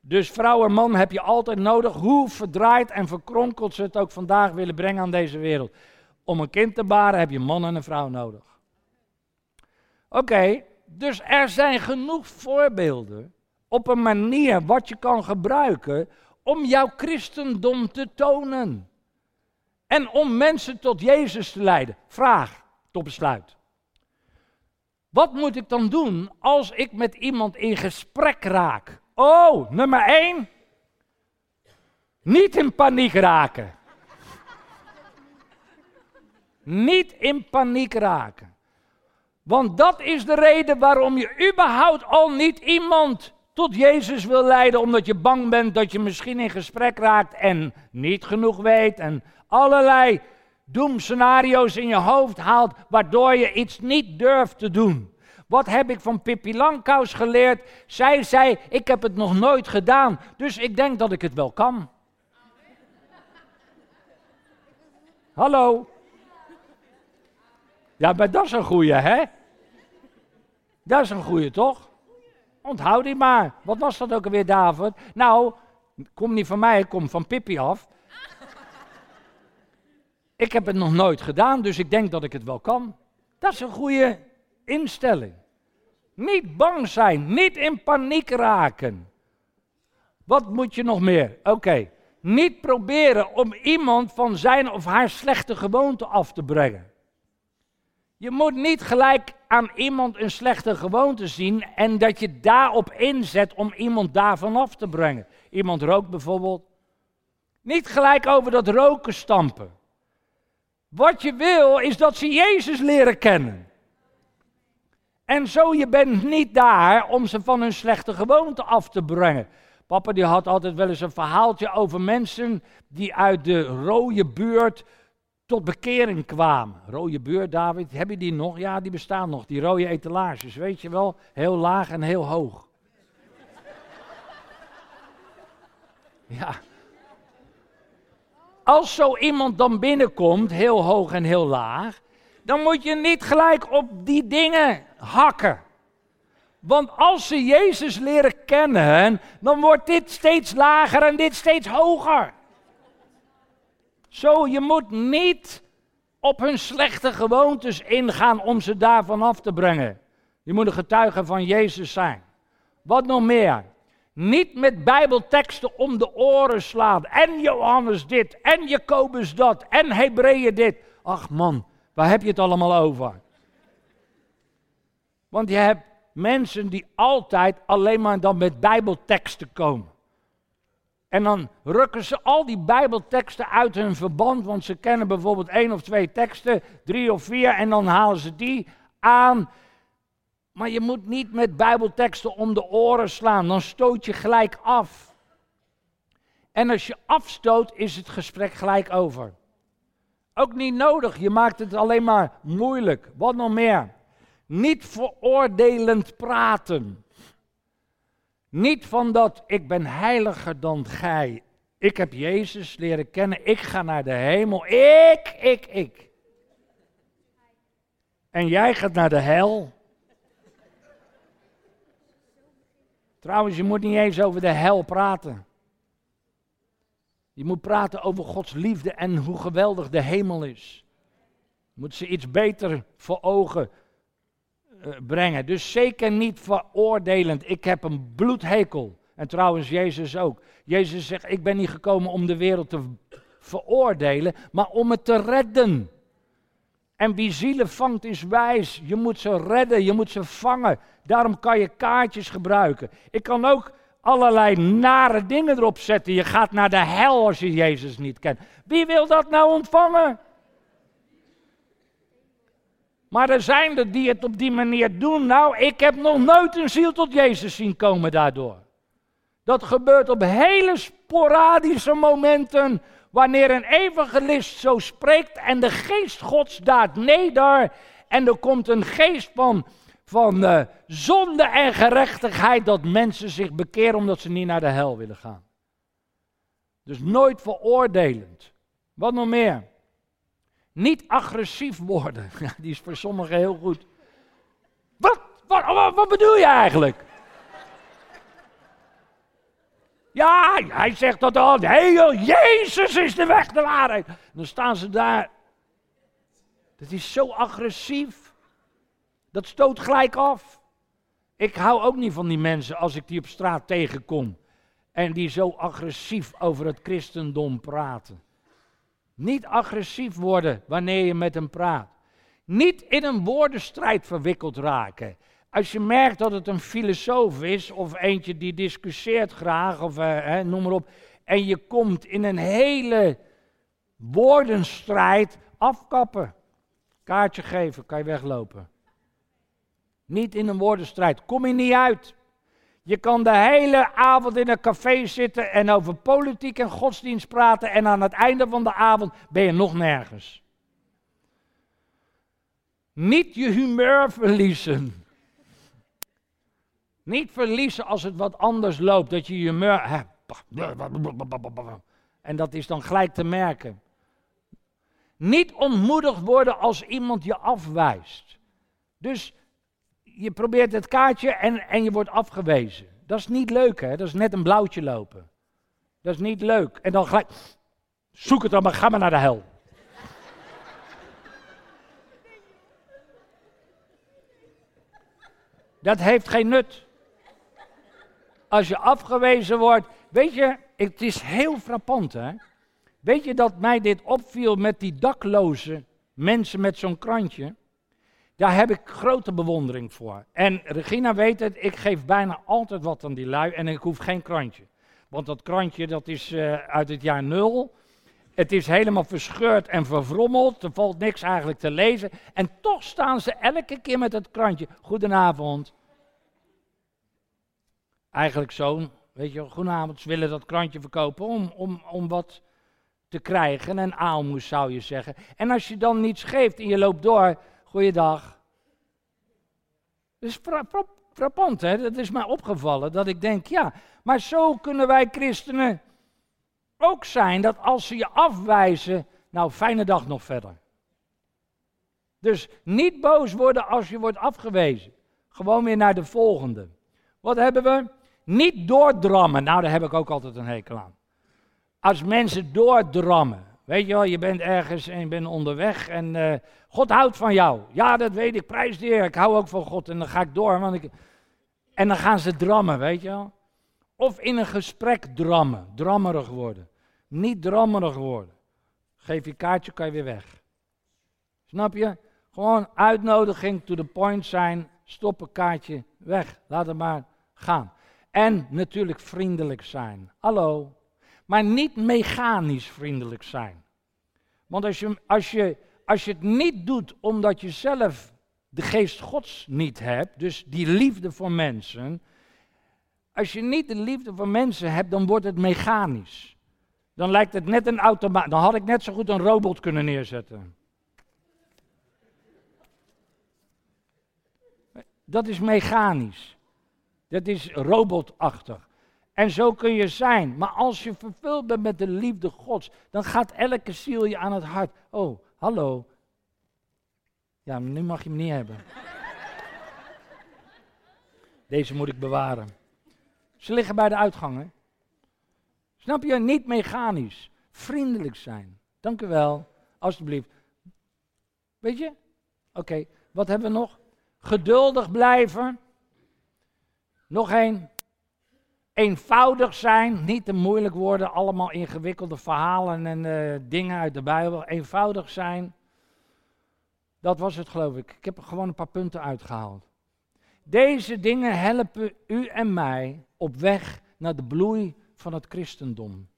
Dus vrouw en man heb je altijd nodig, hoe verdraaid en verkronkeld ze het ook vandaag willen brengen aan deze wereld. Om een kind te baren heb je een man en een vrouw nodig. Oké, dus er zijn genoeg voorbeelden op een manier wat je kan gebruiken om jouw christendom te tonen. En om mensen tot Jezus te leiden. Vraag tot besluit. Wat moet ik dan doen als ik met iemand in gesprek raak? Oh, nummer één. Niet in paniek raken. Niet in paniek raken. Want dat is de reden waarom je überhaupt al niet iemand tot Jezus wil leiden, omdat je bang bent dat je misschien in gesprek raakt en niet genoeg weet en allerlei doemscenario's in je hoofd haalt, waardoor je iets niet durft te doen. Wat heb ik van Pippi Langkous geleerd? Zij zei, ik heb het nog nooit gedaan, dus ik denk dat ik het wel kan. Hallo? Ja, maar dat is een goeie, hè? Dat is een goeie, toch? Onthoud die maar. Wat was dat ook alweer, David? Nou, kom niet van mij, kom van Pippi af. Ik heb het nog nooit gedaan, dus ik denk dat ik het wel kan. Dat is een goede instelling. Niet bang zijn, niet in paniek raken. Wat moet je nog meer? Oké, niet proberen om iemand van zijn of haar slechte gewoonte af te brengen. Je moet niet gelijk aan iemand een slechte gewoonte zien en dat je daarop inzet om iemand daarvan af te brengen. Iemand rookt bijvoorbeeld. Niet gelijk over dat roken stampen. Wat je wil is dat ze Jezus leren kennen. En zo, je bent niet daar om ze van hun slechte gewoonte af te brengen. Papa die had altijd wel eens een verhaaltje over mensen die uit de rode buurt tot bekering kwamen. Rode buurt, David, heb je die nog? Ja, die bestaan nog. Die rode etalages, weet je wel? Heel laag en heel hoog. Ja. Als zo iemand dan binnenkomt, heel hoog en heel laag, dan moet je niet gelijk op die dingen hakken. Want als ze Jezus leren kennen, dan wordt dit steeds lager en dit steeds hoger. Zo, je moet niet op hun slechte gewoontes ingaan om ze daarvan af te brengen. Je moet een getuige van Jezus zijn. Wat nog meer? Niet met Bijbelteksten om de oren slaan. En Johannes dit, en Jacobus dat, en Hebreeën dit. Ach man, waar heb je het allemaal over? Want je hebt mensen die altijd alleen maar dan met Bijbelteksten komen. En dan rukken ze al die Bijbelteksten uit hun verband, want ze kennen bijvoorbeeld één of twee teksten, drie of vier, en dan halen ze die aan. Maar je moet niet met Bijbelteksten om de oren slaan, dan stoot je gelijk af. En als je afstoot, is het gesprek gelijk over. Ook niet nodig, je maakt het alleen maar moeilijk. Wat nog meer? Niet veroordelend praten. Niet van dat ik ben heiliger dan gij. Ik heb Jezus leren kennen. Ik ga naar de hemel. Ik, ik, ik. En jij gaat naar de hel. Trouwens, je moet niet eens over de hel praten. Je moet praten over Gods liefde en hoe geweldig de hemel is. Je moet ze iets beter voor ogen brengen. Dus zeker niet veroordelend. Ik heb een bloedhekel. En trouwens, Jezus ook. Jezus zegt: Ik ben niet gekomen om de wereld te veroordelen, maar om het te redden. En wie zielen vangt is wijs. Je moet ze redden, je moet ze vangen. Daarom kan je kaartjes gebruiken. Ik kan ook allerlei nare dingen erop zetten. Je gaat naar de hel als je Jezus niet kent. Wie wil dat nou ontvangen? Maar er zijn er die het op die manier doen. Nou, ik heb nog nooit een ziel tot Jezus zien komen daardoor. Dat gebeurt op hele sporadische momenten. Wanneer een evangelist zo spreekt en de geest Gods daalt neder. En er komt een geest van, van uh, zonde en gerechtigheid. Dat mensen zich bekeren omdat ze niet naar de hel willen gaan. Dus nooit veroordelend. Wat nog meer? Niet agressief worden. die is voor sommigen heel goed. Wat, wat, wat, bedoel je eigenlijk? Ja, hij zegt dat al. Nee, Jezus is de weg, de waarheid. Dan staan ze daar. Dat is zo agressief. Dat stoot gelijk af. Ik hou ook niet van die mensen als ik die op straat tegenkom. En die zo agressief over het christendom praten. Niet agressief worden wanneer je met hem praat. Niet in een woordenstrijd verwikkeld raken. Als je merkt dat het een filosoof is of eentje die discussieert graag of eh, noem maar op. En je komt in een hele woordenstrijd afkappen. Kaartje geven, kan je weglopen. Niet in een woordenstrijd, kom je niet uit. Je kan de hele avond in een café zitten en over politiek en godsdienst praten en aan het einde van de avond ben je nog nergens. Niet je humeur verliezen. Niet verliezen als het wat anders loopt, dat je humeur... En dat is dan gelijk te merken. Niet ontmoedigd worden als iemand je afwijst. Dus je probeert het kaartje en, en je wordt afgewezen. Dat is niet leuk, hè? Dat is net een blauwtje lopen. Dat is niet leuk. En dan gelijk, zoek het dan maar, ga maar naar de hel. Dat heeft geen nut. Als je afgewezen wordt, weet je, het is heel frappant, hè? Weet je dat mij dit opviel met die dakloze mensen met zo'n krantje? Daar heb ik grote bewondering voor. En Regina weet het, ik geef bijna altijd wat aan die lui en ik hoef geen krantje. Want dat krantje dat is uh, uit het jaar nul. Het is helemaal verscheurd en vervrommeld. Er valt niks eigenlijk te lezen. En toch staan ze elke keer met het krantje. Goedenavond. Eigenlijk zo'n, weet je, goedenavond. Ze willen dat krantje verkopen om, om, om wat te krijgen. Een aalmoes zou je zeggen. En als je dan niets geeft en je loopt door. Goeiedag. Dat is frappant, hè? Dat is mij opgevallen. Dat ik denk, ja, maar zo kunnen wij christenen ook zijn dat als ze je afwijzen, nou, fijne dag nog verder. Dus niet boos worden als je wordt afgewezen. Gewoon weer naar de volgende. Wat hebben we? Niet doordrammen. Nou, daar heb ik ook altijd een hekel aan. Als mensen doordrammen. Weet je wel, je bent ergens en je bent onderweg en uh, God houdt van jou. Ja, dat weet ik, prijs de Heer. Ik hou ook van God en dan ga ik door. Want ik... En dan gaan ze drammen, weet je wel. Of in een gesprek drammen, drammerig worden. Niet drammerig worden. Geef je kaartje, kan je weer weg. Snap je? Gewoon uitnodiging, to the point zijn, stoppen, kaartje, weg. Laat het maar gaan. En natuurlijk vriendelijk zijn. Hallo. Maar niet mechanisch vriendelijk zijn. Want als je, als je, als je het niet doet omdat je zelf de geest Gods niet hebt, dus die liefde voor mensen. Als je niet de liefde voor mensen hebt, dan wordt het mechanisch. Dan lijkt het net een automaat. Dan had ik net zo goed een robot kunnen neerzetten. Dat is mechanisch. Dat is robotachtig. En zo kun je zijn. Maar als je vervuld bent met de liefde Gods, dan gaat elke ziel je aan het hart. Oh, hallo. Ja, nu mag je hem niet hebben. Deze moet ik bewaren. Ze liggen bij de uitgangen. Snap je? Niet mechanisch. Vriendelijk zijn. Dank u wel. Alsjeblieft. Weet je? Oké, wat hebben we nog? Geduldig blijven. Nog één. Eenvoudig zijn, niet te moeilijk worden, allemaal ingewikkelde verhalen en uh, dingen uit de Bijbel. Eenvoudig zijn. Dat was het, geloof ik. Ik heb er gewoon een paar punten uitgehaald. Deze dingen helpen u en mij op weg naar de bloei van het christendom.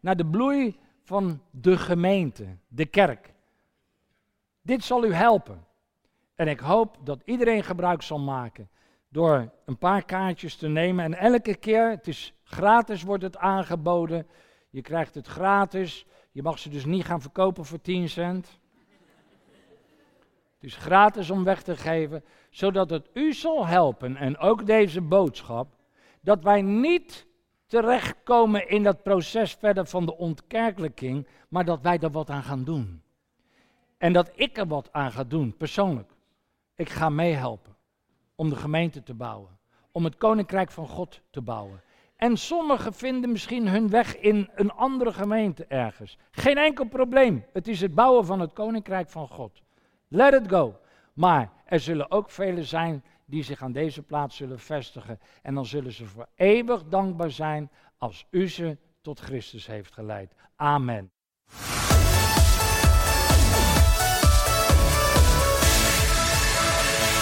Naar de bloei van de gemeente, de kerk. Dit zal u helpen. En ik hoop dat iedereen gebruik zal maken door een paar kaartjes te nemen. En elke keer, het is gratis wordt het aangeboden. Je krijgt het gratis. Je mag ze dus niet gaan verkopen voor 10 cent. Het is gratis om weg te geven, zodat het u zal helpen en ook deze boodschap, dat wij niet terechtkomen in dat proces verder van de ontkerkelijking, maar dat wij er wat aan gaan doen. En dat ik er wat aan ga doen, persoonlijk. Ik ga meehelpen om de gemeente te bouwen, om het koninkrijk van God te bouwen. En sommigen vinden misschien hun weg in een andere gemeente ergens. Geen enkel probleem. Het is het bouwen van het koninkrijk van God. Let it go. Maar er zullen ook velen zijn die zich aan deze plaats zullen vestigen. En dan zullen ze voor eeuwig dankbaar zijn als u ze tot Christus heeft geleid. Amen.